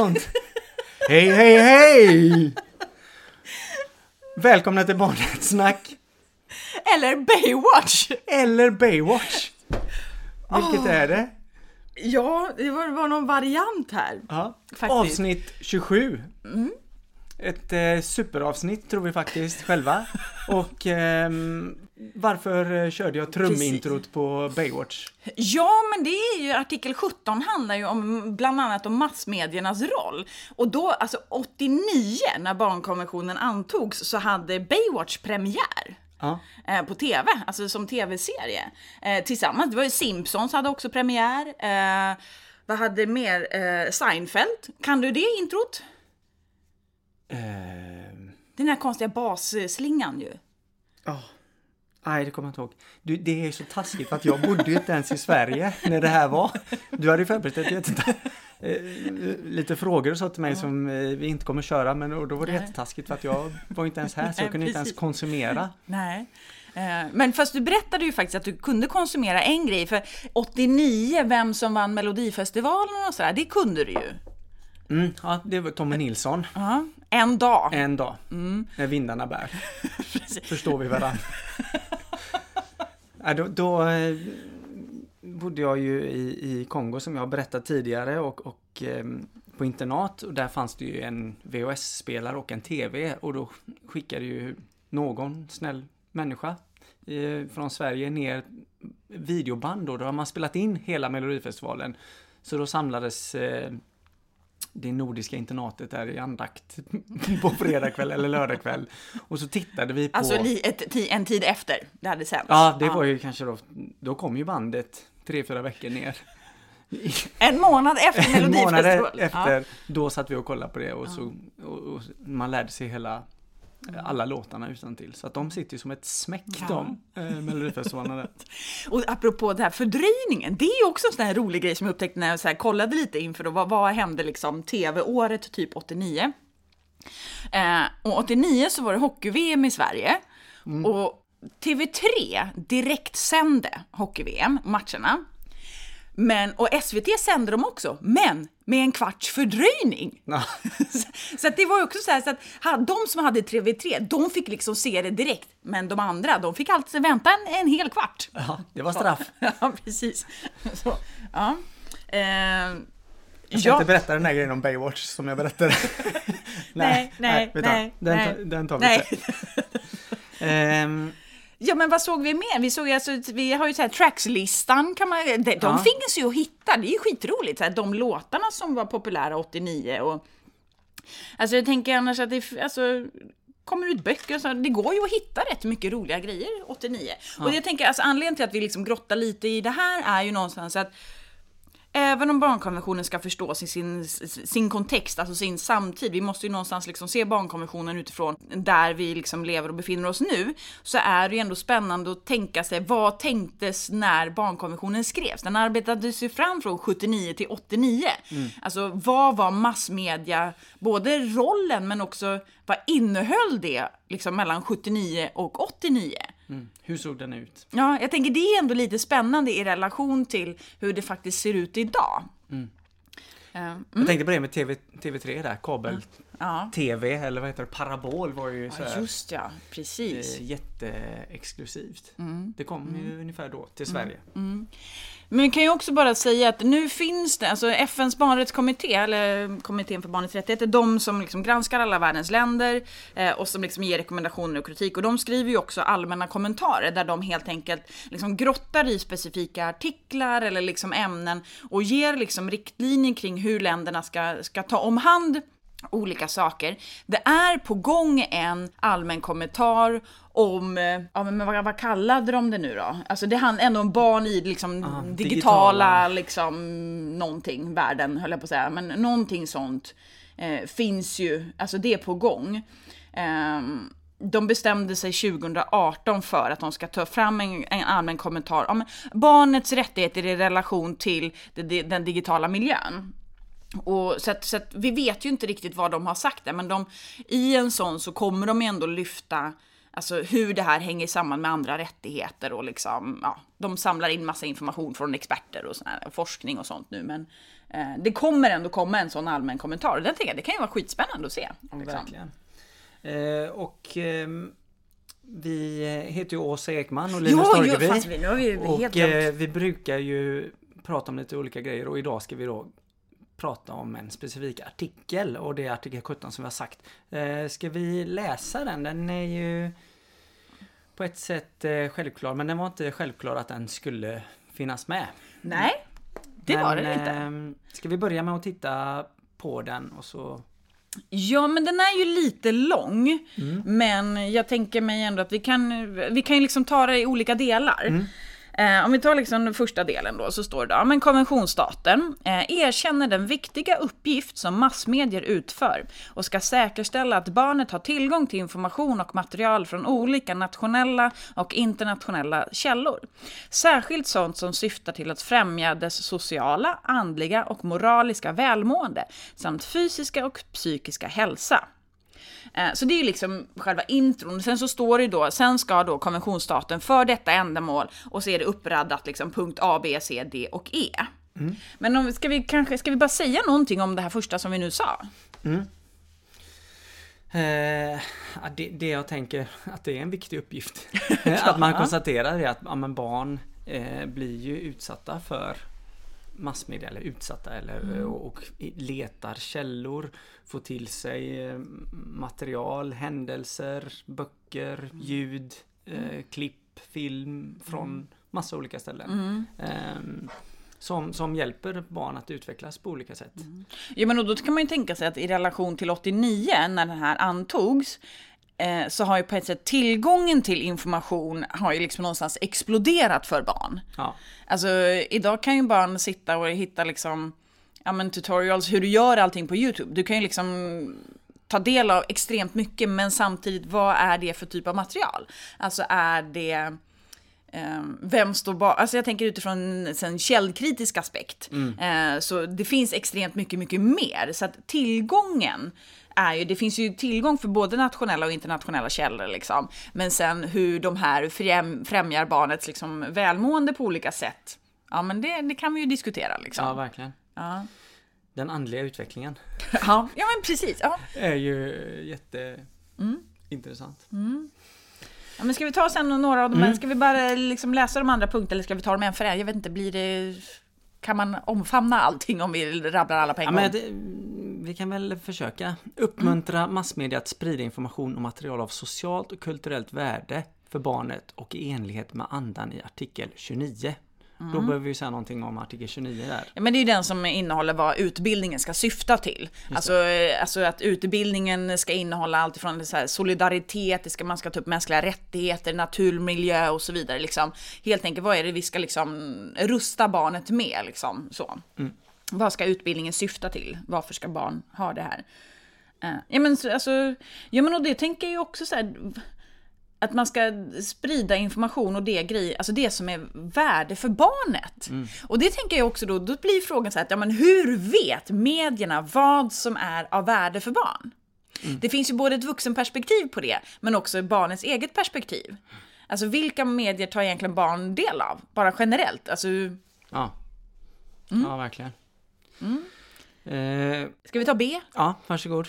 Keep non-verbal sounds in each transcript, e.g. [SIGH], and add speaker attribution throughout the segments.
Speaker 1: sånt. [LAUGHS] Hej, hej, hej! Välkomna till Barnrättssnack.
Speaker 2: Eller Baywatch!
Speaker 1: Eller Baywatch. Vilket är det?
Speaker 2: Ja, det var, var någon variant här.
Speaker 1: Ja. Avsnitt 27. Ett eh, superavsnitt tror vi faktiskt själva. [LAUGHS] Och ehm, varför eh, körde jag trumintrot på Baywatch?
Speaker 2: Ja, men det är ju artikel 17 handlar ju om bland annat om massmediernas roll. Och då, alltså 89, när barnkonventionen antogs, så hade Baywatch premiär.
Speaker 1: Ja.
Speaker 2: eh, på tv, alltså som tv-serie. Eh, tillsammans, det var ju Simpsons hade också premiär. Eh, vad hade mer? Eh, Seinfeld. Kan du det introt?
Speaker 1: Ehm,
Speaker 2: Den här konstiga basslingan ju.
Speaker 1: ja. Nej, det kommer jag inte ihåg. Du, det är så taskigt för att jag bodde ju inte ens i Sverige när det här var. Du hade ju förberett ett jätteta- eh, lite frågor och så till mig som eh, vi inte kommer köra men då var det
Speaker 2: Nej.
Speaker 1: jättetaskigt för att jag var inte ens här så jag kunde inte ens konsumera.
Speaker 2: Nej. Eh, Men fast du berättade ju faktiskt att du kunde konsumera en grej, för 89, vem som vann Melodifestivalen och sådär, det kunde du ju.
Speaker 1: Mm, ja, det var Tommy Nilsson.
Speaker 2: Ja, en dag.
Speaker 1: En dag,
Speaker 2: Mm.
Speaker 1: när vindarna bär. [LAUGHS] Förstår vi varandra. [LAUGHS] ja, då då eh, bodde jag ju i, i Kongo som jag berättat tidigare och, och eh, på internat och där fanns det ju en VHS-spelare och en TV och då skickade ju någon snäll människa eh, från Sverige ner videoband då, då har man spelat in hela Melodifestivalen. Så då samlades eh, det nordiska internatet där i andakt [LAUGHS] på fredagkväll eller lördagkväll. Och så tittade vi på...
Speaker 2: Alltså ett, en tid efter det hade sänts.
Speaker 1: ja, det var ju kanske då... Då kom ju bandet tre, fyra veckor ner. [LAUGHS]
Speaker 2: En månad efter
Speaker 1: En månad
Speaker 2: Melodifestivalen.
Speaker 1: efter, då satt vi och kollade på det och, så, och, och man lärde sig hela alla låtarna utan till Så att de sitter ju som ett smäck
Speaker 2: Ja.
Speaker 1: de, eh, Melodifestivalen. där. [LAUGHS]
Speaker 2: Och apropå det här fördröjningen, det är ju också en sån här rolig grej som jag upptäckte när jag så här kollade lite inför då, vad, vad hände liksom tv-året typ 89? Eh, och 89 så var det hockey-VM i Sverige och TV3 direkt sände hockey-VM, matcherna. Men, och SVT sände dem också, men med en kvarts fördröjning.
Speaker 1: Ja. [LAUGHS]
Speaker 2: Så- så det var ju också så här, så att de som hade TV3, de fick liksom se det direkt, men de andra, de fick alltid vänta en, en hel kvart.
Speaker 1: Ja, det var straff. [LAUGHS]
Speaker 2: Ja, precis. Så, ja. Eh,
Speaker 1: Jag ska inte berätta den här grejen om Baywatch som jag berättade. [LAUGHS]
Speaker 2: Nej, nej,
Speaker 1: vad?
Speaker 2: nej,
Speaker 1: Den,
Speaker 2: nej.
Speaker 1: tar- den tar vi
Speaker 2: Nej.
Speaker 1: sen.
Speaker 2: Ja, men vad såg vi mer? Vi såg ju alltså, vi har ju så här trackslistan kan man, de,
Speaker 1: Ja.
Speaker 2: finns ju att hitta, det är ju skitroligt. Så här, de låtarna som var populära 89 och... Alltså jag tänker annars att det, alltså, kommer ut böcker och så, det går ju att hitta rätt mycket roliga grejer 89. Och jag tänker, alltså anledningen till att vi liksom grottar lite i det här är ju någonstans att Även om barnkonventionen ska förstås i sin, sin kontext, alltså sin samtid, vi måste ju någonstans liksom se barnkonventionen utifrån där vi liksom lever och befinner oss nu, så är det ju ändå spännande att tänka sig vad tänktes när barnkonventionen skrevs? Den arbetades ju fram från 79 till 89. Alltså vad var massmedia, både rollen men också vad innehöll det liksom mellan 79 och 89?
Speaker 1: Mm, hur såg den ut?
Speaker 2: Ja, jag tänker det är ändå lite spännande i relation till hur det faktiskt ser ut idag. Eh,
Speaker 1: Jag tänkte på det med TV, TV3 där, kabel-TV
Speaker 2: Ja,
Speaker 1: eller vad heter det, parabol var ju så
Speaker 2: ja
Speaker 1: här,
Speaker 2: just ja, precis.
Speaker 1: eh, jätteexklusivt.
Speaker 2: Mm.
Speaker 1: Det kom ju ungefär då till Sverige.
Speaker 2: Men vi kan ju också bara säga att nu finns det, alltså FNs barnrättskommitté, eller kommittén för barnets rättigheter, de som liksom granskar alla världens länder eh, och som liksom ger rekommendationer och kritik. Och de skriver ju också allmänna kommentarer där de helt enkelt liksom grottar i specifika artiklar eller liksom ämnen och ger liksom riktlinjer kring hur länderna ska, ska ta om hand olika saker. Det är på gång en allmän kommentar om, eh, ja men vad, vad kallade de det nu då? Alltså det handlar ändå om barn i liksom
Speaker 1: Ah,
Speaker 2: digitala,
Speaker 1: digitala.
Speaker 2: liksom någonting, världen höll jag på att säga, men någonting sånt eh, finns ju, alltså det är på gång. Ehm, de bestämde sig 2018 för att de ska ta fram en, en allmän kommentar om barnets rättigheter i relation till det, den digitala miljön. Och så att, så att vi vet ju inte riktigt vad de har sagt där, men de, i en sån så kommer de ändå lyfta Alltså hur det här hänger samman med andra rättigheter och liksom, ja, de samlar in massa information från experter och sån här, forskning och sånt nu. Men eh, det kommer ändå komma en sån allmän kommentar. Och den tänker jag, det kan ju vara skitspännande att se.
Speaker 1: Ja,
Speaker 2: liksom.
Speaker 1: verkligen. Eh, och ehm, vi heter ju Åsa Ekman och Linus
Speaker 2: jo, fast vi, nu har vi helt
Speaker 1: och eh, vi brukar ju prata om lite olika grejer och idag ska vi då prata om en specifik artikel och det är artikel 17 som vi har sagt. Eh, ska vi läsa den? Den är ju på ett sätt eh, självklar men den var inte självklar att den skulle finnas med.
Speaker 2: Nej, det
Speaker 1: men,
Speaker 2: var det inte.
Speaker 1: ehm, ska vi börja med att titta på den och så
Speaker 2: Ja, men den är ju lite lång. Men jag tänker mig ändå att vi kan, vi kan ju liksom ta det i olika delar. Eh, om vi tar liksom den första delen då, så står det då, men konventionsstaten eh, erkänner den viktiga uppgift som massmedier utför och ska säkerställa att barnet har tillgång till information och material från olika nationella och internationella källor. Särskilt sånt som syftar till att främja dess sociala, andliga och moraliska välmående samt fysiska och psykiska hälsa. Eh, Så det är liksom själva intron. Sen så står det då, sen ska då konventionsstaten för detta ändamål och så är det uppraddat liksom punkt A, B, C, D och E. Men om, ska vi kanske, ska vi bara säga någonting om det här första som vi nu sa?
Speaker 1: Eh, ja, det, det jag tänker att det är en viktig uppgift. [LAUGHS] att man konstaterar är att ja, barn eh, blir ju utsatta för massmedia eller utsatta eller och, och letar källor, får till sig eh, material, händelser, böcker, ljud, eh, klipp, film från massa olika ställen. Ehm, som, som hjälper barn att utvecklas på olika sätt.
Speaker 2: Ja, men och då kan man ju tänka sig att i relation till 89, när den här antogs, eh, så har ju på ett sätt tillgången till information har ju liksom någonstans exploderat för barn.
Speaker 1: Ja.
Speaker 2: Alltså idag kan ju barn sitta och hitta liksom, ja men tutorials hur du gör allting på YouTube. Du kan ju liksom ta del av extremt mycket men samtidigt vad är det för typ av material? Alltså är det vem står bakom? Alltså jag tänker utifrån en källkritisk aspekt. Eh, så det finns extremt mycket, mycket mer. Så att tillgången är ju, det finns ju tillgång för både nationella och internationella källor liksom. Men sen hur de här främ, främjar barnets liksom välmående på olika sätt. Ja men det, det kan vi ju diskutera liksom.
Speaker 1: ja, verkligen.
Speaker 2: Ja,
Speaker 1: Den andliga utvecklingen
Speaker 2: ja, ja men precis. Ja. [LAUGHS]
Speaker 1: är ju jätteintressant.
Speaker 2: Ja, men ska vi ta sen några av dem? Mm. Ska vi bara liksom läsa de andra punkterna eller ska vi ta dem en för en? Jag vet inte, blir det... Kan man omfamna allting om vi rabblar alla på en
Speaker 1: Ja,
Speaker 2: gång?
Speaker 1: det, vi kan väl försöka uppmuntra massmedia att sprida information och material av socialt och kulturellt värde för barnet och i enlighet med andan i artikel 29. Då behöver vi säga någonting om artikel 29 där.
Speaker 2: Ja, men det är ju den som innehåller vad utbildningen ska syfta till. Alltså, eh, alltså att utbildningen ska innehålla allt från så här solidaritet, det ska, man ska ta upp mänskliga rättigheter, naturmiljö och så vidare. Liksom. Helt enkelt, vad är det vi ska liksom rusta barnet med? Liksom, så. Vad ska utbildningen syfta till? Varför ska barn ha det här? Eh, Ja men, så- alltså, ja, men och det tänker jag ju också så här, att man ska sprida information och det grejer, alltså det som är värde för barnet. Och det tänker jag också då, då blir frågan så här att, ja men hur vet medierna vad som är av värde för barn? Det finns ju både ett vuxenperspektiv på det, men också barnets eget perspektiv. Alltså vilka medier tar egentligen barn del av? Bara generellt, alltså
Speaker 1: Ja, ja verkligen. Eh,
Speaker 2: ska vi ta B?
Speaker 1: ja, varsågod.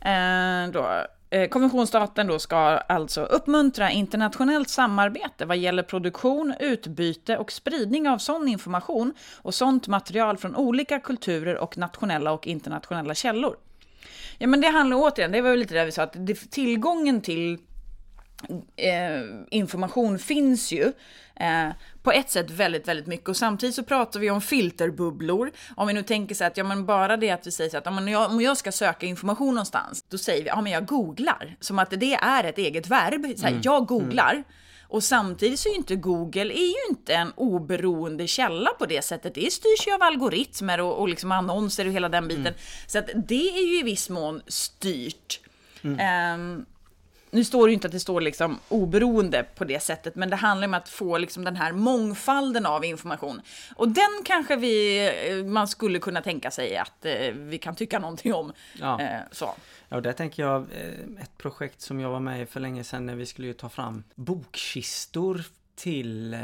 Speaker 2: Eh, då, Eh, konventionsstaten då ska alltså uppmuntra internationellt samarbete vad gäller produktion, utbyte och spridning av sån information och sånt material från olika kulturer och nationella och internationella källor. Ja, men det handlar återigen, det var ju lite det vi sa att det, tillgången till eh, information finns ju eh, på ett sätt väldigt, väldigt mycket. Och samtidigt så pratar vi om filterbubblor. Om vi nu tänker så att, ja men bara det att vi säger så att, men jag, om jag ska söka information någonstans, då säger vi, ja men jag googlar. Som att det är ett eget verb. Så här, Jag googlar. Och samtidigt så är ju inte Google är ju inte en oberoende källa på det sättet. Det styrs ju av algoritmer och, och liksom annonser och hela den biten. Så att det är ju i viss mån styrt. Ehm, nu står det ju inte att det står liksom oberoende på det sättet, men det handlar om att få liksom den här mångfalden av information. Och den kanske vi, eh, man skulle kunna tänka sig att eh, vi kan tycka någonting om.
Speaker 1: Ja.
Speaker 2: Eh, så.
Speaker 1: Ja, och där tänker jag ett projekt som jag var med i för länge sedan när vi skulle ju ta fram bokkistor till eh,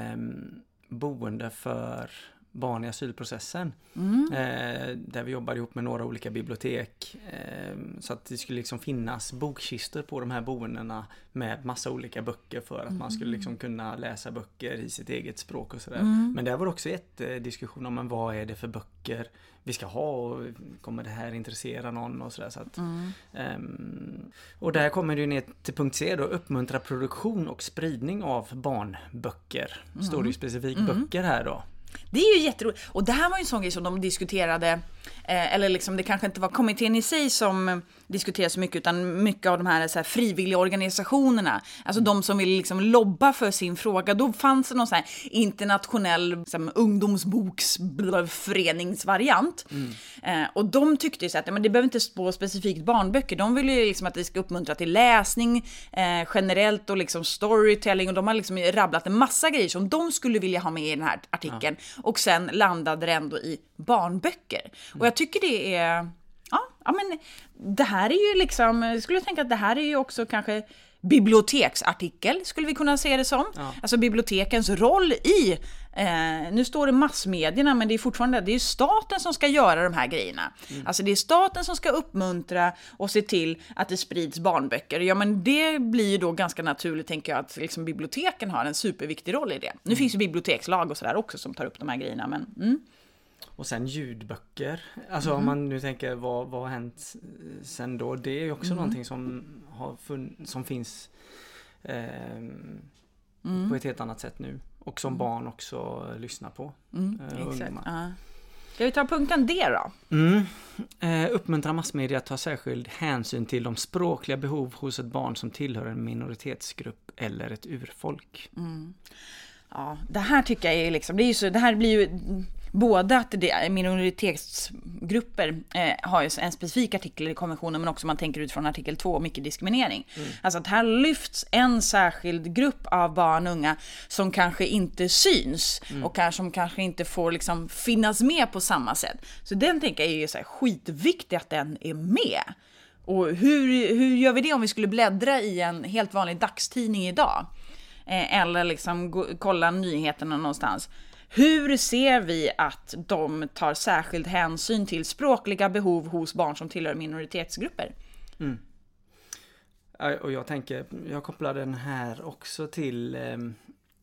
Speaker 1: boende för barn i asylprocessen. Eh, där vi jobbade ihop med några olika bibliotek. Eh, så att det skulle liksom finnas bokkistor på de här boendena med massa olika böcker för att man skulle liksom kunna läsa böcker i sitt eget språk och sådär. Men där var det också jättediskussion om men vad är det för böcker vi ska ha och kommer det här intressera någon och sådär. Så att, ehm, och där kommer det ju ner till punkt C då, uppmuntra produktion och spridning av barnböcker. Står det ju specifikt böcker här då.
Speaker 2: Det är ju jätteroligt. Och det här var ju en sån grej som de diskuterade, eh, eller liksom det kanske inte var kommittén i sig som diskuterade så mycket, utan mycket av de här, så här frivilliga organisationerna, alltså de som vill liksom lobba för sin fråga. Då fanns det någon sån här internationell liksom, ungdomsboksföreningsvariant. Eh, och de tyckte ju så att ja, men det behöver inte stå specifikt barnböcker, de vill ju liksom att det ska uppmuntra till läsning eh, generellt och liksom storytelling och de har liksom rabblat en massa grejer som de skulle vilja ha med i den här artikeln. Och sen landade det ändå i barnböcker. Och jag tycker det är... Ja, ja men det här är ju liksom... Jag skulle tänka att det här är ju också kanske biblioteksartikel, skulle vi kunna se det som.
Speaker 1: Ja.
Speaker 2: Alltså bibliotekens roll i... Eh, nu står det massmedierna, men det är fortfarande det är staten som ska göra de här grejerna. Alltså det är staten som ska uppmuntra och se till att det sprids barnböcker. Ja, men det blir ju då ganska naturligt, tänker jag, att liksom biblioteken har en superviktig roll i det. Nu finns ju bibliotekslag och sådär också som tar upp de här grejerna, men... Mm.
Speaker 1: Och sen ljudböcker. Alltså om man nu tänker vad, vad har hänt eh, sen då? Det är ju också någonting som, har som finns ehm, på ett helt annat sätt nu. Och som barn också lyssnar på. eh, ungdomar.
Speaker 2: Ja. Ska vi ta punkten D då?
Speaker 1: Mm. Eh, uppmuntra massmedia att ta särskild hänsyn till de språkliga behov hos ett barn som tillhör en minoritetsgrupp eller ett urfolk.
Speaker 2: Ja, det här tycker jag är liksom, det är ju så, det här blir ju både att det minoritetsgrupper eh, har ju en specifik artikel i konventionen men också man tänker utifrån artikel 2 om icke-diskriminering. Alltså att här lyfts en särskild grupp av barn och unga som kanske inte syns och kanske, som kanske inte får liksom finnas med på samma sätt. Så den tänker jag är ju så här skitviktig att den är med. Och hur, hur gör vi det om vi skulle bläddra i en helt vanlig dagstidning idag? Eh, eller liksom gå, kolla nyheterna någonstans. Hur ser vi att de tar särskild hänsyn till språkliga behov hos barn som tillhör minoritetsgrupper?
Speaker 1: Mm. Och jag tänker, jag kopplar den här också till eh,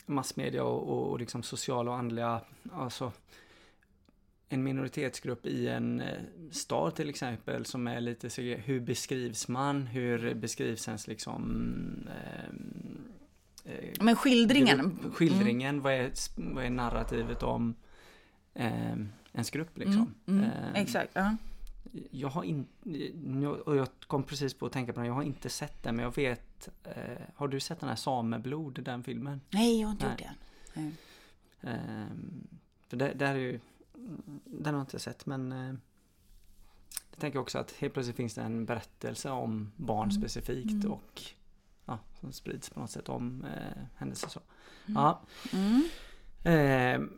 Speaker 1: massmedia och, och liksom sociala och andliga, alltså en minoritetsgrupp i en eh, stad till exempel som är lite hur beskrivs man? Hur beskrivs ens liksom eh,
Speaker 2: men skildringen.
Speaker 1: grupp- skildringen, vad, är, vad är narrativet om ehm, ens grupp liksom?
Speaker 2: Mm,
Speaker 1: Ehm,
Speaker 2: exakt. Ja.
Speaker 1: jag har inte, och jag kom precis på att tänka på den, jag har inte sett den men jag vet, eh, har du sett den här Sameblod, den filmen?
Speaker 2: Nej, jag har inte
Speaker 1: Nej.
Speaker 2: gjort det. Nej.
Speaker 1: Ehm, för det, där är ju, den har jag inte sett men eh, jag tänker också att helt plötsligt finns det en berättelse om barn specifikt och ja, som sprids på något sätt om eh, händelser så. Ja. Ehm,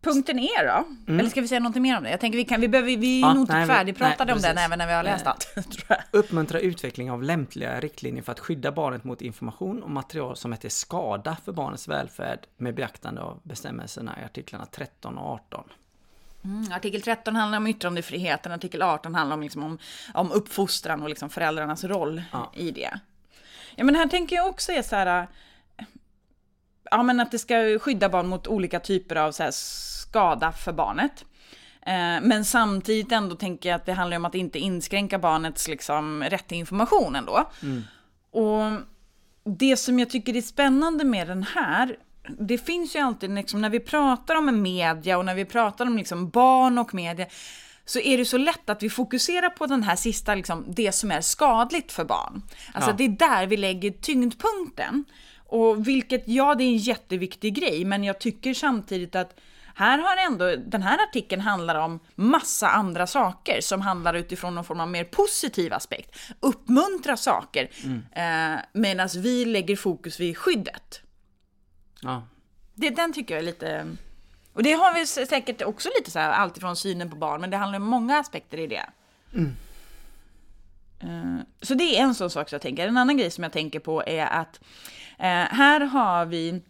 Speaker 2: Punkten E då? Eller ska vi säga något mer om det? Jag tänker vi, kan, vi, behöver, vi är
Speaker 1: Ja,
Speaker 2: nog inte
Speaker 1: nej,
Speaker 2: färdigpratade
Speaker 1: nej,
Speaker 2: om den även när vi har läst allt. [LAUGHS]
Speaker 1: Uppmuntra utveckling av lämpliga riktlinjer för att skydda barnet mot information och material som är till skada för barnets välfärd med beaktande av bestämmelserna i artiklarna 13 och 18.
Speaker 2: Mm, artikel 13 handlar om yttrandefriheten, artikel 18 handlar om, liksom om, om uppfostran och liksom föräldrarnas roll
Speaker 1: Ja.
Speaker 2: i det. Ja, men här tänker jag också är så här... Ja, men att det ska skydda barn mot olika typer av så här, skada för barnet. Eh, Men samtidigt ändå tänker jag att det handlar om att inte inskränka barnets liksom, rätt till information ändå. Och det som jag tycker är spännande med den här, det finns ju alltid liksom, när vi pratar om media och när vi pratar om liksom barn och media, så är det så lätt att vi fokuserar på den här sista, liksom, det som är skadligt för barn. Alltså
Speaker 1: Ja.
Speaker 2: det är där vi lägger tyngdpunkten. Och vilket, ja det är en jätteviktig grej, men jag tycker samtidigt att Här har ändå, den här artikeln handlar om massa andra saker som handlar utifrån någon form av mer positiv aspekt. Uppmuntra saker, mm. eh, medan vi lägger fokus vid skyddet.
Speaker 1: Ja.
Speaker 2: Det, den tycker jag är lite... Och det har vi säkert också lite så här, alltifrån synen på barn, men det handlar om många aspekter i det. Mm. Eh, så det är en sån sak som jag tänker. En annan grej som jag tänker på är att eh, här har vi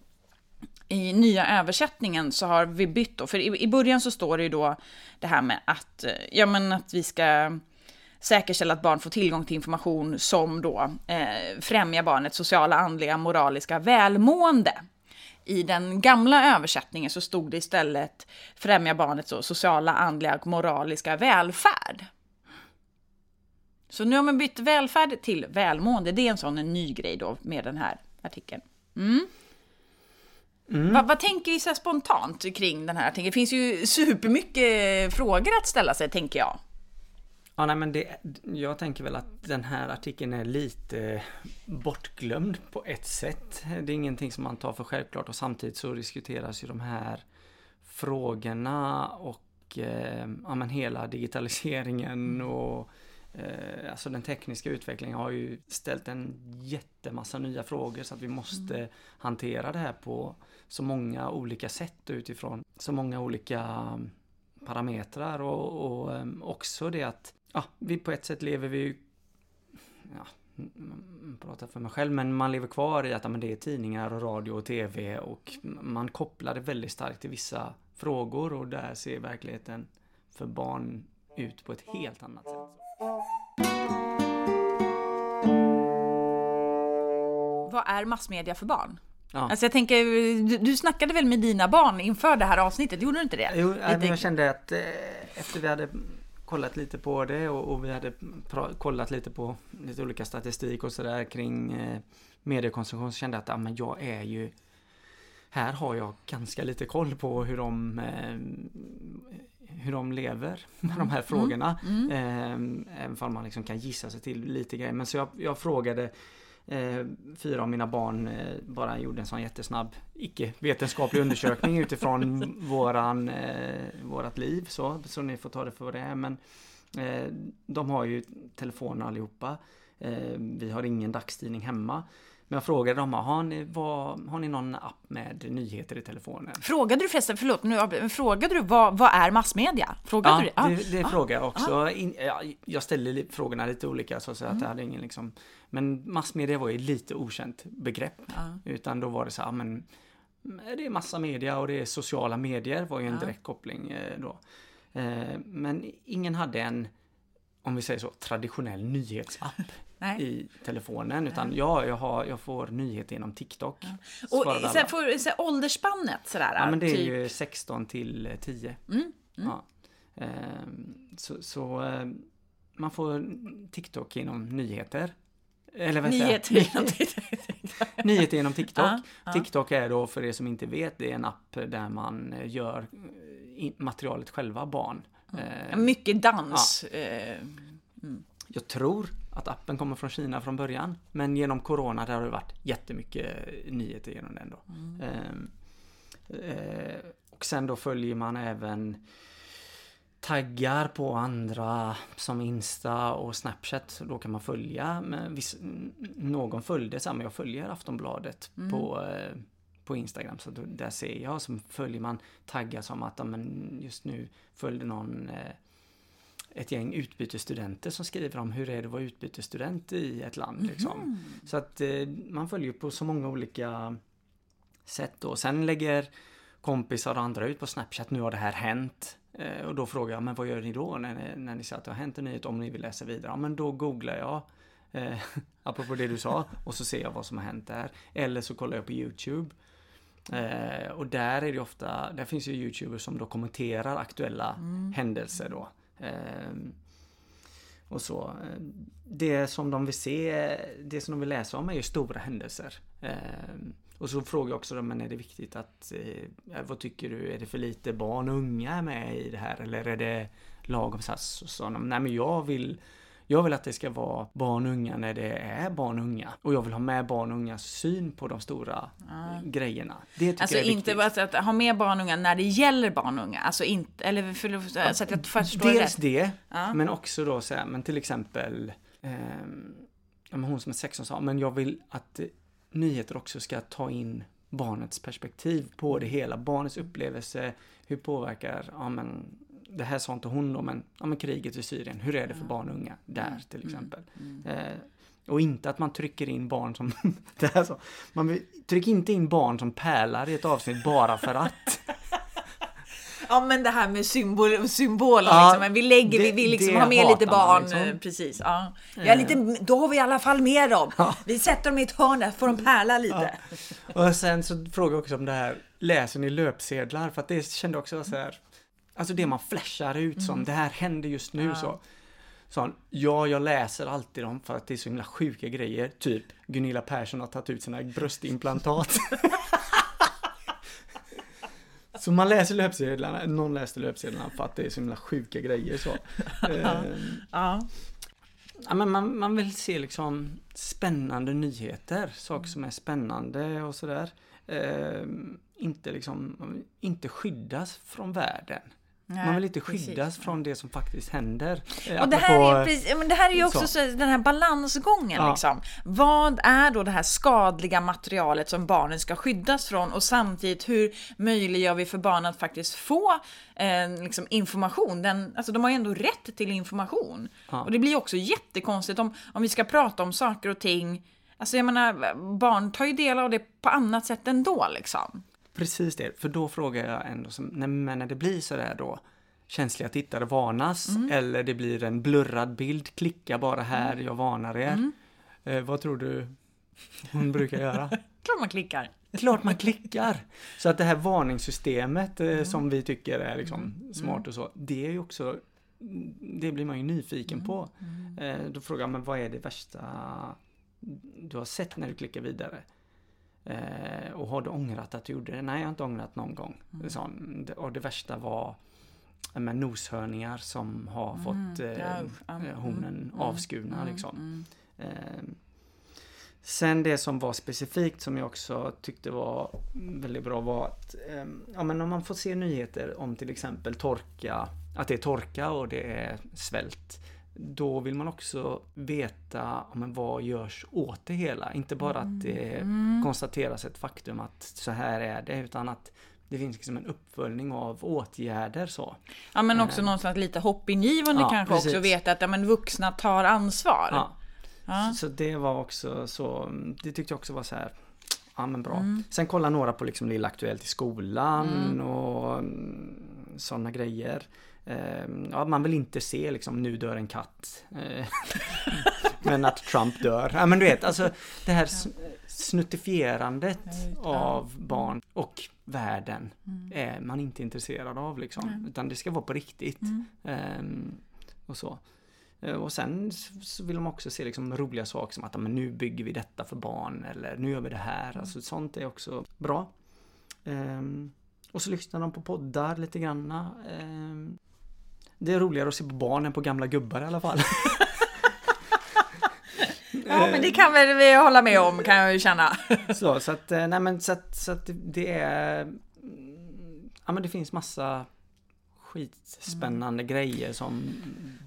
Speaker 2: i nya översättningen så har vi bytt då, för i, början så står det ju då det här med att, eh, ja men att vi ska säkerställa att barn får tillgång till information som då eh, främjar barnets sociala, andliga, moraliska välmående. I den gamla översättningen så stod det istället främja barnets sociala, andliga och moraliska välfärd. Så nu har man bytt välfärd till välmående. Det är en sån en ny grej då med den här artikeln. Mm. Mm. Vad, vad, tänker vi så spontant kring den här artikeln? Det finns ju supermycket frågor att ställa sig, tänker jag.
Speaker 1: Ja, nej, men det, jag tänker väl att den här artikeln är lite bortglömd på ett sätt. Det är ingenting som man tar för självklart och samtidigt så diskuteras ju de här frågorna och eh, ja, men hela digitaliseringen och Eh, alltså den tekniska utvecklingen har ju ställt en jättemassa nya frågor så att vi måste mm. hantera det här på så många olika sätt utifrån så många olika mm, parametrar och, och um, också det att ja, vi på ett sätt lever vi ja, pratar för mig själv, men man lever kvar i att ja, men det är tidningar och radio och tv och man kopplar det väldigt starkt till vissa frågor och där ser verkligheten för barn ut på ett helt annat sätt.
Speaker 2: Vad är massmedia för barn? Ja. Alltså jag tänker, du, du snackade väl med dina barn inför det här avsnittet? Gjorde du inte det?
Speaker 1: Jo, jag, jag kände att eh, efter vi hade kollat lite på det och, och vi hade kollat lite på lite olika statistik och sådär kring eh, mediekonsumtion så kände jag att ja, men jag är ju här har jag ganska lite koll på hur de eh, hur de lever med de här mm. frågorna. Mm. Mm. Även om man liksom kan gissa sig till lite grejer. Men så jag, jag frågade eh, fyra av mina barn eh, bara gjorde en sån jättesnabb icke-vetenskaplig undersökning [LAUGHS] utifrån våran, eh, vårat liv. Så, så ni får ta det för vad det är. Men eh, de har ju telefoner allihopa. Eh, vi har ingen dagstidning hemma. Men jag frågade dem, har ni, vad, har ni någon app med nyheter i telefonen?
Speaker 2: Frågade du förresten, förlåt, nu, frågade du vad, vad är massmedia? Frågade
Speaker 1: ja,
Speaker 2: du
Speaker 1: det? det, det ah. frågade jag också. Ah. In, ja, jag ställde frågorna lite olika så att mm. jag hade ingen liksom, men massmedia var ju lite okänt begrepp. Utan då var det så här, men det är massa media och det är sociala medier var ju en direkt koppling eh, då. Eh, men ingen hade en, om vi säger så, traditionell nyhetsapp. Nej. i telefonen. Utan ja, jag, har, jag får nyheter genom TikTok. Ja.
Speaker 2: Och så för, så åldersspannet sådär?
Speaker 1: Ja, men det är typ. ju 16 till 10. Mm. Mm. Ja. Ehm, så, så ehm, man får TikTok genom nyheter.
Speaker 2: Eller vad nyheter genom [LAUGHS]
Speaker 1: nyheter genom TikTok. Ja, ja. TikTok är då, för er som inte vet, det är en app där man gör materialet själva, barn.
Speaker 2: Mm. Mycket dans. Eh,
Speaker 1: mm. Jag tror att appen kommer från Kina från början. Men genom Corona där har det varit jättemycket nyheter genom den då. Mm. Eh, och sen då följer man även taggar på andra som Insta och Snapchat. Då kan man följa. Viss, någon följde samma. Jag följer Aftonbladet mm. på, eh, på Instagram. Så då, där ser jag. Så följer man taggar som att men just nu följde någon eh, ett gäng utbytesstudenter som skriver om hur det är att vara utbytesstudent i ett land. Mm liksom. Så att eh, man följer på så många olika sätt då. Sen lägger kompisar och andra ut på Snapchat, nu har det här hänt. Eh, och då frågar jag, men vad gör ni då när ni, när ni ser att det har hänt en nyhet om ni vill läsa vidare? Ja, men då googlar jag eh, [LAUGHS] apropå det du sa och så ser jag vad som har hänt där. Eller så kollar jag på Youtube. Eh, och där är det ofta, där finns ju Youtubers som då kommenterar aktuella mm. händelser då. Ehm, och så. Det som de vill se, det som de vill läsa om är ju stora händelser. Ehm, och så frågar jag också dem, men är det viktigt att, eh, vad tycker du, är det för lite barn och unga med i det här eller är det lagom? Så, så, de, nej men jag vill, jag vill att det ska vara barn och unga när det är barn och unga. Och jag vill ha med barn och ungas syn på de stora grejerna. Det tycker
Speaker 2: Alltså
Speaker 1: jag är
Speaker 2: inte
Speaker 1: viktigt.
Speaker 2: bara att ha med barn och unga när det gäller barn och unga. Alltså inte, eller för, så att jag förstår
Speaker 1: Dels
Speaker 2: rätt.
Speaker 1: det,
Speaker 2: Ja.
Speaker 1: men också då så här, men till exempel men hon som är 16 sa, men jag vill att eh, nyheter också ska ta in barnets perspektiv på det hela. Barnets upplevelse, hur påverkar, ja men det här sa inte hon då, men, ja, men kriget i Syrien, hur är det för barn och unga där till exempel. Eh, och inte att man trycker in barn som, [LAUGHS] det här så, man vill, tryck inte in barn som pärlar i ett avsnitt bara för att. [LAUGHS]
Speaker 2: Ja men det här med symbol, symboler
Speaker 1: Ja,
Speaker 2: liksom. Men vi lägger, vi
Speaker 1: det-
Speaker 2: vill liksom ha med lite barn.
Speaker 1: liksom.
Speaker 2: eh, Precis. Ja. Vi har lite, då har vi i alla fall med dem. Vi sätter dem i ett hörn där, får de pärla lite.
Speaker 1: Och sen så frågar jag också om det här, läser ni löpsedlar? För att det kände också så här, alltså det man flashar ut som, det här händer just nu så. Så han, ja, jag läser alltid dem för att det är så himla sjuka grejer. Typ, Gunilla Persson har tagit ut sina bröstimplantat. [LAUGHS] så man läser löpsedlarna, någon läste löpsedlarna för att det är så himla sjuka grejer så. [LAUGHS] Ehm,
Speaker 2: Ja.
Speaker 1: Ja, men man, man vill se liksom spännande nyheter, saker som är spännande och sådär. Ehm, inte liksom, inte skyddas från världen.
Speaker 2: Nej,
Speaker 1: man vill inte
Speaker 2: precis.
Speaker 1: skyddas från det som faktiskt händer.
Speaker 2: Och det här, är, precis, men det här är ju också
Speaker 1: så.
Speaker 2: så. den här balansgången.
Speaker 1: Ja.
Speaker 2: Liksom. Vad är då det här skadliga materialet som barnen ska skyddas från och samtidigt hur möjliggör vi för barnen att faktiskt få eh, liksom information? Den, alltså, de har ju ändå rätt till information.
Speaker 1: Ja.
Speaker 2: Och det blir ju också jättekonstigt om, om vi ska prata om saker och ting Alltså jag menar, barn tar ju del av det på annat sätt ändå liksom.
Speaker 1: Precis det, för då frågar jag ändå, som, nej, men när det blir sådär då, känsliga tittare varnas,
Speaker 2: Mm.
Speaker 1: eller det blir en blurrad bild, klicka bara här, jag varnar er.
Speaker 2: Mm.
Speaker 1: Eh, vad tror du hon brukar göra? [LAUGHS]
Speaker 2: Klart man klickar.
Speaker 1: Klart man klickar! Så att det här varningssystemet
Speaker 2: Mm.
Speaker 1: eh, som vi tycker är liksom smart och så, det är ju också det blir man ju nyfiken på.
Speaker 2: Mm.
Speaker 1: Eh, då frågar man vad är det värsta du har sett när du klickar vidare? Eh, och har du ångrat att du gjorde det? Nej, jag har inte ångrat någon gång.
Speaker 2: Mm.
Speaker 1: Så, och det värsta var eh, med noshörningar som har fått eh,
Speaker 2: Mm. Usch. Ja,
Speaker 1: eh, hornen
Speaker 2: mm,
Speaker 1: avskurna
Speaker 2: mm,
Speaker 1: liksom.
Speaker 2: mm.
Speaker 1: Eh, Sen det som var specifikt som jag också tyckte var väldigt bra var att eh, ja, men om man får se nyheter om till exempel torka, att det är torka och det är svält. Då vill man också veta men vad görs åt det hela. Inte bara att det konstateras ett faktum att så här är det utan att det finns liksom en uppföljning av åtgärder så.
Speaker 2: Ja men också någonstans lite hoppingivande
Speaker 1: Ja,
Speaker 2: kanske också
Speaker 1: precis.
Speaker 2: veta att ja, men vuxna tar ansvar.
Speaker 1: Ja.
Speaker 2: Ja.
Speaker 1: Så, så det var också så, det tyckte jag också var så här, ja men bra.
Speaker 2: Mm.
Speaker 1: Sen kolla några på liksom Lilla Aktuellt i skolan
Speaker 2: Mm.
Speaker 1: och sådana grejer. Ehm, ja, man vill inte se liksom nu dör en katt. Eh, [LAUGHS] men att Trump dör. Ja men du vet, alltså det här snuttifierandet av barn och världen
Speaker 2: Mm.
Speaker 1: är man inte intresserad av liksom. Utan det ska vara på riktigt.
Speaker 2: Mm.
Speaker 1: Ehm, och så. Och sen så vill de också se liksom roliga saker som att "Ja, men nu bygger vi detta för barn eller nu gör vi det här. Alltså sånt är också bra. Ehm, och så lyssnar de på poddar lite granna. Det är roligare att se på barn än på gamla gubbar i alla fall. [LAUGHS]
Speaker 2: Ja men det kan väl vi hålla med om kan jag ju känna. [LAUGHS]
Speaker 1: så, så att, eh, nej men så att, så att det- är... mm, Ja men det finns massa skitspännande grejer som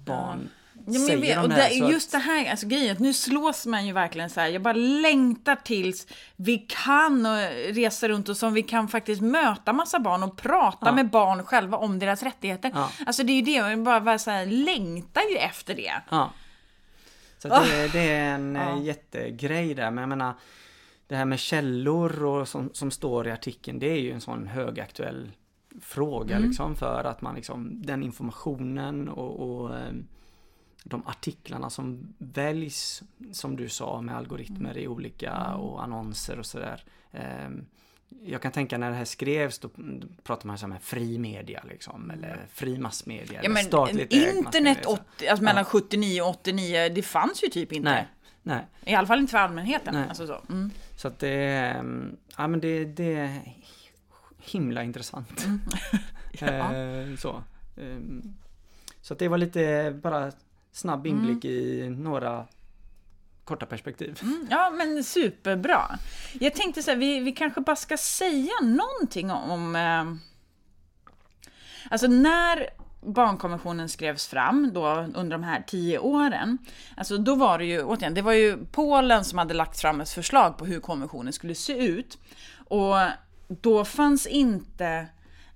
Speaker 1: barn
Speaker 2: Ja,
Speaker 1: säger
Speaker 2: vet,
Speaker 1: om
Speaker 2: och
Speaker 1: det här.
Speaker 2: just det här, alltså grejen, nu slås man ju verkligen så här. Jag bara längtar tills vi kan och resa runt och som vi kan faktiskt möta massa barn och prata
Speaker 1: Ja.
Speaker 2: med barn själva om deras rättigheter.
Speaker 1: Ja.
Speaker 2: Alltså det är ju det, jag bara, bara så här, längtar ju efter det.
Speaker 1: Ja. Så det, det är en
Speaker 2: Ja.
Speaker 1: ja. jättegrej där. Men jag menar, det här med källor och som, som står i artikeln, det är ju en sån högaktuell fråga
Speaker 2: Mm.
Speaker 1: liksom för att man liksom, den informationen och, och ehm, de artiklarna som väljs, som du sa, med algoritmer i olika
Speaker 2: Mm.
Speaker 1: och annonser och sådär. Ehm, jag kan tänka när det här skrevs, då pratar man om fri media liksom, eller fri massmedia.
Speaker 2: Ja, men
Speaker 1: statligt
Speaker 2: internet
Speaker 1: massmedia, så.
Speaker 2: 80, alltså mellan 79 och 89, det fanns ju typ inte.
Speaker 1: Nej, nej.
Speaker 2: I alla fall inte för allmänheten.
Speaker 1: Nej.
Speaker 2: Alltså så. Mm.
Speaker 1: Så att det mm, ja men det, det är himla intressant.
Speaker 2: Mm. [LAUGHS] Ja.
Speaker 1: Eh, så. Ehm, så att det var lite bara snabb inblick i några korta perspektiv.
Speaker 2: Mm, ja, men superbra. Jag tänkte så här, vi, vi kanske bara ska säga någonting om... om eh, alltså när barnkonventionen skrevs fram då under de här tio åren, alltså då var det ju, återigen, det var ju Polen som hade lagt fram ett förslag på hur konventionen skulle se ut. Och då fanns inte,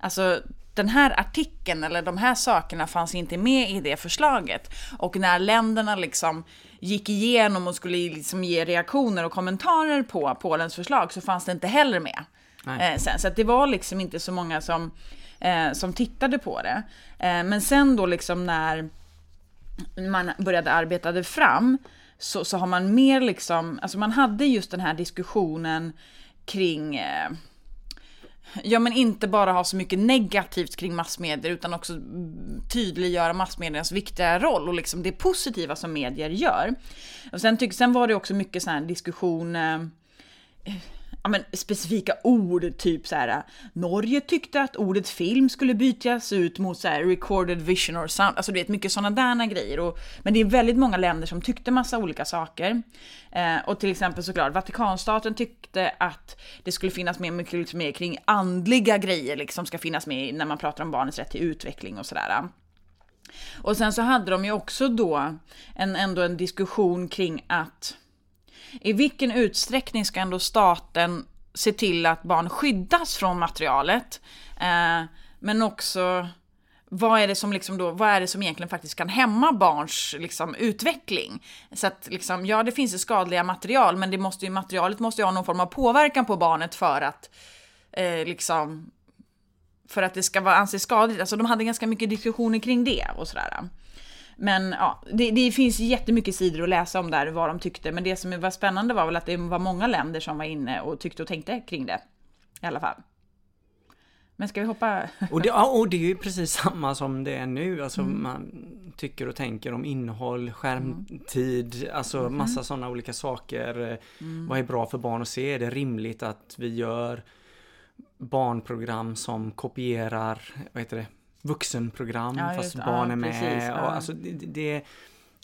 Speaker 2: alltså den här artikeln eller de här sakerna fanns inte med i det förslaget. Och när länderna liksom gick igenom och skulle liksom ge reaktioner och kommentarer på Polens förslag så fanns det inte heller med. Eh, sen. Så det var liksom inte så många som, eh, som tittade på det. Eh, men sen då liksom när man började arbeta det fram så, så har man mer liksom, alltså man hade just den här diskussionen kring eh, Ja men inte bara ha så mycket negativt kring massmedier utan också tydliggöra massmediernas viktiga roll och liksom det positiva som medier gör. Och sen, tyck, sen var det också mycket sån här diskussion eh, ja, men, specifika ord, typ så här. Norge tyckte att ordet film skulle bytas ut mot så här, recorded vision or sound, alltså du vet mycket sådana där grejer. Och, men det är väldigt många länder som tyckte massa olika saker. Eh, och till exempel såklart Vatikanstaten tyckte att det skulle finnas med mycket liksom, mer kring andliga grejer, liksom ska finnas med när man pratar om barnets rätt till utveckling och sådär. Och sen så hade de ju också då en, ändå en diskussion kring att i vilken utsträckning ska ändå staten se till att barn skyddas från materialet? Eh, men också vad är det som liksom då, vad är det som egentligen faktiskt kan hämma barns liksom, utveckling? Så att liksom, ja, det finns ju skadliga material, men det måste ju, materialet måste ju ha någon form av påverkan på barnet för att eh, liksom för att det ska vara anses skadligt. Alltså de hade ganska mycket diskussioner kring det och sådär. Men ja, det, det finns jättemycket sidor att läsa om där, vad de tyckte. Men det som var spännande var väl att det var många länder som var inne och tyckte och tänkte kring det. I alla fall. Men ska vi hoppa?
Speaker 1: Och det, [LAUGHS] och det är ju precis samma som det är nu. Alltså mm. man tycker och tänker om innehåll, skärmtid, mm. alltså mm. massa sådana olika saker. Mm. Vad är bra för barn att se? Är det rimligt att vi gör barnprogram som kopierar, vad heter det, vuxenprogram ja, fast barn är med. Precis, ja. och alltså, det, det,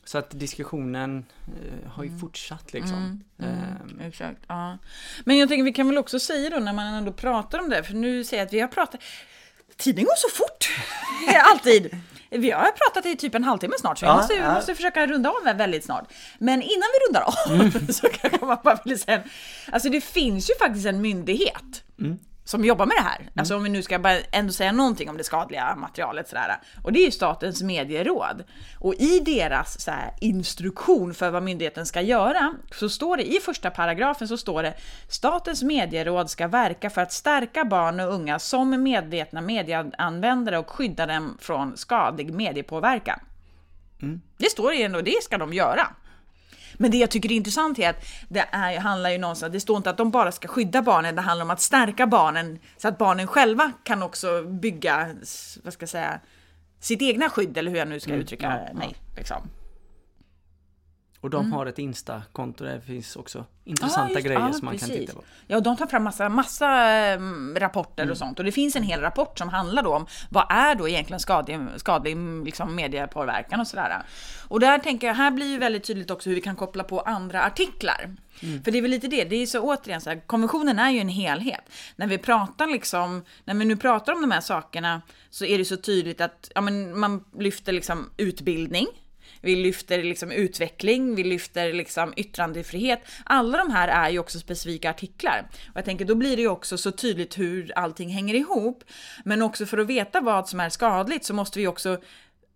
Speaker 1: så att diskussionen eh, har ju mm. fortsatt liksom.
Speaker 2: Mm, mm, exakt, ja. Men jag tänker vi kan väl också säga då när man ändå pratar om det, för nu säger jag att vi har pratat Tiden går så fort! [LAUGHS] Alltid! Vi har pratat i typ en halvtimme snart, så vi ja, måste, ja. måste försöka runda av väldigt snart. Men innan vi rundar av mm. [LAUGHS] så kanske man bara vill säga... Alltså det finns ju faktiskt en myndighet mm som jobbar med det här. Mm. Alltså om vi nu ska bara ändå säga någonting om det skadliga materialet sådär. Och det är ju Statens medieråd. Och i deras så här, instruktion för vad myndigheten ska göra så står det i första paragrafen så står det Statens medieråd ska verka för att stärka barn och unga som medvetna medieanvändare och skydda dem från skadlig mediepåverkan. Mm. Det står det ändå, det ska de göra. Men det jag tycker är intressant är att det är, handlar ju någonstans, det står inte att de bara ska skydda barnen, det handlar om att stärka barnen så att barnen själva kan också bygga, vad ska jag säga, sitt egna skydd eller hur jag nu ska mm, uttrycka mm, ja, mig. Liksom.
Speaker 1: Och de mm. har ett Insta-konto där det finns också intressanta ah, grejer ah, som man precis. kan titta på.
Speaker 2: Ja, de tar fram massa, massa um, rapporter mm. och sånt. Och det finns en hel rapport som handlar då om vad är då egentligen skadlig, skadlig liksom, mediepåverkan och sådär. Och där tänker jag, här blir ju väldigt tydligt också hur vi kan koppla på andra artiklar. Mm. För det är väl lite det, det är så återigen så här, konventionen är ju en helhet. När vi pratar liksom, när vi nu pratar om de här sakerna så är det så tydligt att ja, men man lyfter liksom utbildning, vi lyfter liksom utveckling, vi lyfter liksom yttrandefrihet. Alla de här är ju också specifika artiklar. Och jag tänker då blir det ju också så tydligt hur allting hänger ihop. Men också för att veta vad som är skadligt så måste vi också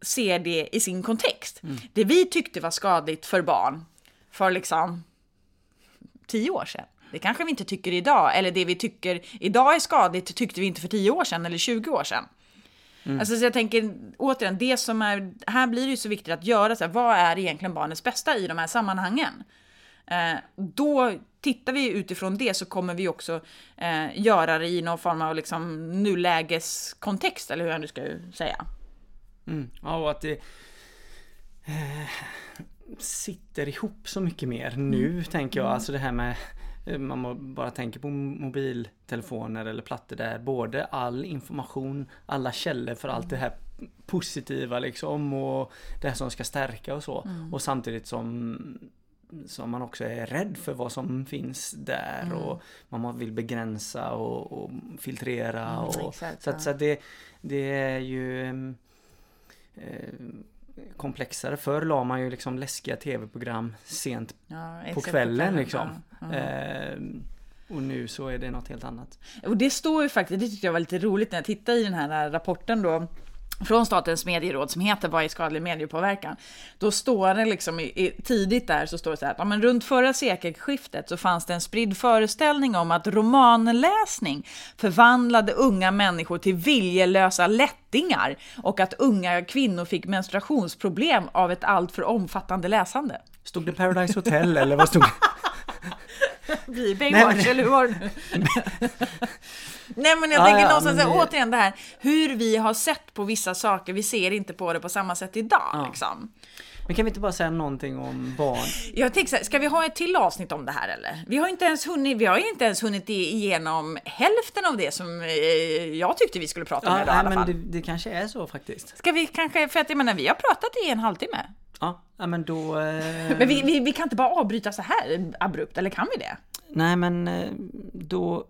Speaker 2: se det i sin kontext. Mm. Det vi tyckte var skadligt för barn för liksom tio år sedan. Det kanske vi inte tycker idag, eller det vi tycker idag är skadligt tyckte vi inte för tio år sedan eller 20 år sedan. Mm. Alltså, så jag tänker återigen, det som är, här blir det ju så viktigt att göra så här, vad är egentligen barnets bästa i de här sammanhangen? Eh, då tittar vi utifrån det så kommer vi också eh, göra det i någon form av liksom nulägeskontext, eller hur jag nu ska säga.
Speaker 1: Mm. Ja, och att det eh, sitter ihop så mycket mer nu, mm. tänker jag. Mm. Alltså det här med man bara tänker på mobiltelefoner eller plattor där både all information, alla källor för allt det här positiva liksom och det här som ska stärka och så.
Speaker 2: Mm.
Speaker 1: Och samtidigt som som man också är rädd för vad som finns där
Speaker 2: Mm.
Speaker 1: och man vill begränsa och, och filtrera.
Speaker 2: Mm,
Speaker 1: och,
Speaker 2: exakt,
Speaker 1: så att, så att det, det är ju eh, komplexare. Förr la man ju liksom läskiga tv-program sent
Speaker 2: Ja,
Speaker 1: på kvällen liksom.
Speaker 2: Ja, ja.
Speaker 1: Eh, och nu så är det något helt annat.
Speaker 2: Och det står ju faktiskt, det tyckte jag var lite roligt när jag tittade i den här rapporten då från Statens medieråd som heter Vad är skadlig mediepåverkan? Då står det liksom i, i, tidigt där så står det så här att ja, men runt förra sekelskiftet så fanns det en spridd föreställning om att romanläsning förvandlade unga människor till viljelösa lättingar och att unga kvinnor fick menstruationsproblem av ett alltför omfattande läsande.
Speaker 1: Stod det Paradise Hotel eller vad stod det? [LAUGHS]
Speaker 2: Blir Baywatch, eller hur var det? [LAUGHS] Nej men jag
Speaker 1: Ja,
Speaker 2: tänker
Speaker 1: ja,
Speaker 2: någonstans
Speaker 1: det-
Speaker 2: återigen det här hur vi har sett på vissa saker, vi ser inte på det på samma sätt idag.
Speaker 1: Ja.
Speaker 2: Liksom.
Speaker 1: Men kan vi inte bara säga någonting om barn?
Speaker 2: Jag tänker så här, ska vi ha ett till avsnitt om det här eller? Vi har inte ens hunnit, vi har inte ens hunnit igenom hälften av det som eh, jag tyckte vi skulle prata om
Speaker 1: Ja,
Speaker 2: idag i alla
Speaker 1: nej,
Speaker 2: fall.
Speaker 1: men det, det kanske är så faktiskt.
Speaker 2: Ska vi kanske, för att jag menar vi har pratat i en halvtimme.
Speaker 1: Ja, ja men då... Eh,
Speaker 2: Men vi, vi, vi kan inte bara avbryta så här abrupt, eller kan vi det?
Speaker 1: Nej men eh, då...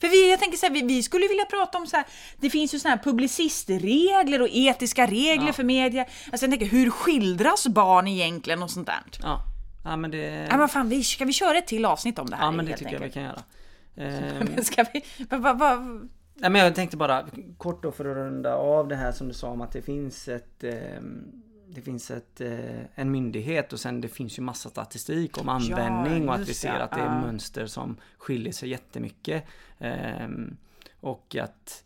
Speaker 2: För vi, jag tänker så här, vi, vi skulle vilja prata om så här, det finns ju såna här publicistregler och etiska regler
Speaker 1: Ja.
Speaker 2: för media. Alltså jag tänker, hur skildras barn egentligen och sånt där?
Speaker 1: Ja, ja men det...
Speaker 2: Ja men fan, vi, ska vi köra ett till avsnitt om det här
Speaker 1: ja men det tycker jag vi
Speaker 2: enkelt?
Speaker 1: kan göra. [LAUGHS] Ehm,
Speaker 2: Men ska vi, va, va, va,
Speaker 1: Nej men jag tänkte bara kort då för att runda av det här som du sa om att det finns ett ehm, det finns ett, eh, en myndighet och sen det finns ju massa statistik om användning och att vi ser att det är
Speaker 2: ja.
Speaker 1: mönster som skiljer sig jättemycket. Ehm, och att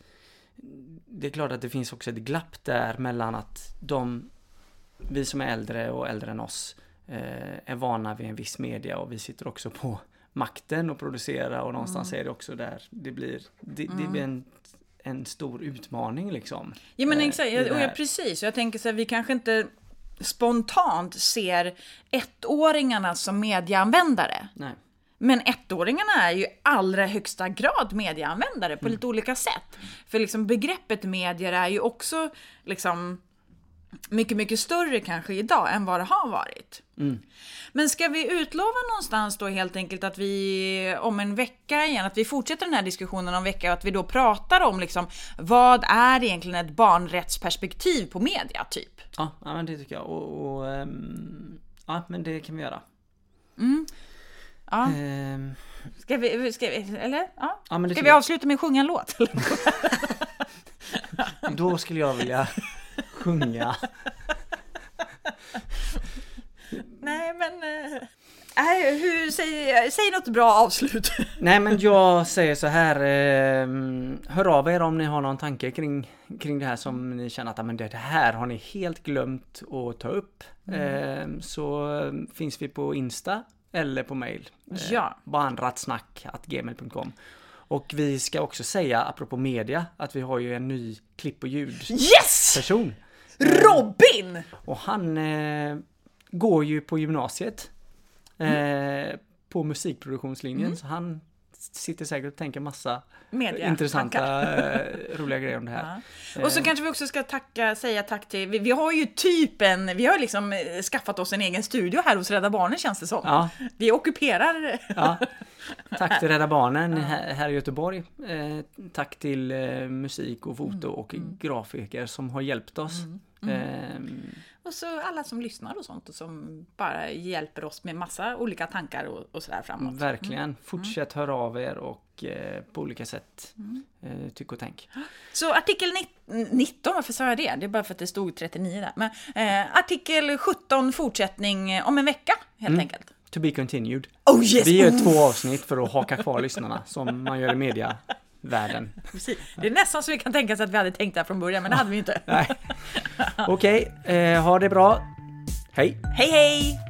Speaker 1: det är klart att det finns också ett glapp där mellan att de vi som är äldre och äldre än oss eh, är vana vid en viss media och vi sitter också på makten och producerar och någonstans
Speaker 2: Mm.
Speaker 1: är det också där det blir det, det blir en, en stor utmaning liksom.
Speaker 2: Ja men
Speaker 1: eh,
Speaker 2: exakt,
Speaker 1: i det
Speaker 2: och
Speaker 1: här.
Speaker 2: ja, precis. Jag tänker så här, vi kanske inte spontant ser ettåringarna som medieanvändare.
Speaker 1: Nej.
Speaker 2: Men ettåringarna är ju allra högsta grad medieanvändare på
Speaker 1: Mm.
Speaker 2: lite olika sätt. För liksom begreppet medier är ju också liksom mycket, mycket större kanske idag än vad det har varit.
Speaker 1: Mm.
Speaker 2: Men ska vi utlova någonstans då helt enkelt att vi om en vecka igen, att vi fortsätter den här diskussionen om en vecka och att vi då pratar om liksom vad är egentligen ett barnrättsperspektiv på media typ?
Speaker 1: Ja, ja men det tycker jag och, och ehm, ja men det kan vi göra.
Speaker 2: Ja,
Speaker 1: Ehm,
Speaker 2: ska vi, ska vi eller? Ja.
Speaker 1: ja, men
Speaker 2: Ska vi avsluta med att sjunga en låt? [LAUGHS] [LAUGHS]
Speaker 1: Då skulle jag vilja sjunga. [LAUGHS]
Speaker 2: Nej men... eh, Nej, hur, säg, säg något bra avslut. [LAUGHS]
Speaker 1: Nej men jag säger så här. ehm, hör av er om ni har någon tanke kring, kring det här som ni känner att "Ah, men det här har ni helt glömt att ta upp. Ehm, så eh, finns vi på Insta eller på mail. Eh,
Speaker 2: Ja.
Speaker 1: Barnrattsnack.gmail.com Och vi ska också säga, apropå media, att vi har ju en ny klipp och ljudperson.
Speaker 2: Yes! Robin!
Speaker 1: Och han eh, går ju på gymnasiet. Eh,
Speaker 2: Mm.
Speaker 1: på musikproduktionslinjen. Så han sitter säkert och tänker massa
Speaker 2: Media,
Speaker 1: intressanta, eh, roliga grejer om det här.
Speaker 2: Ja. Och så kanske vi också ska tacka, säga tack till, vi, vi har ju typ en, vi har liksom eh, skaffat oss en egen studio här hos Rädda Barnen känns det som.
Speaker 1: Ja,
Speaker 2: Vi ockuperar,
Speaker 1: ja. [LAUGHS] Tack till Rädda Barnen här, i Göteborg. Eh, tack till eh, musik och foto och grafiker som har hjälpt oss. Ehm,
Speaker 2: och så alla som lyssnar och sånt och som bara hjälper oss med massa olika tankar och, och sådär framåt.
Speaker 1: verkligen. Fortsätt höra av er och eh, på olika sätt eh, tyck och tänk.
Speaker 2: Så artikel nitt- 19, varför sa jag det? Det är bara för att det stod 39 där. Men, eh, artikel 17 fortsättning eh, om en vecka helt enkelt.
Speaker 1: To be continued.
Speaker 2: Oh yes!
Speaker 1: Vi gör
Speaker 2: Oh,
Speaker 1: två avsnitt för att haka kvar lyssnarna som man gör i mediavärlden. [LAUGHS]
Speaker 2: precis. Det är nästan så vi kan tänka oss att vi hade tänkt det här från början, men det hade vi inte.
Speaker 1: Okej, eh, ha det bra. Hej!
Speaker 2: Hej hej!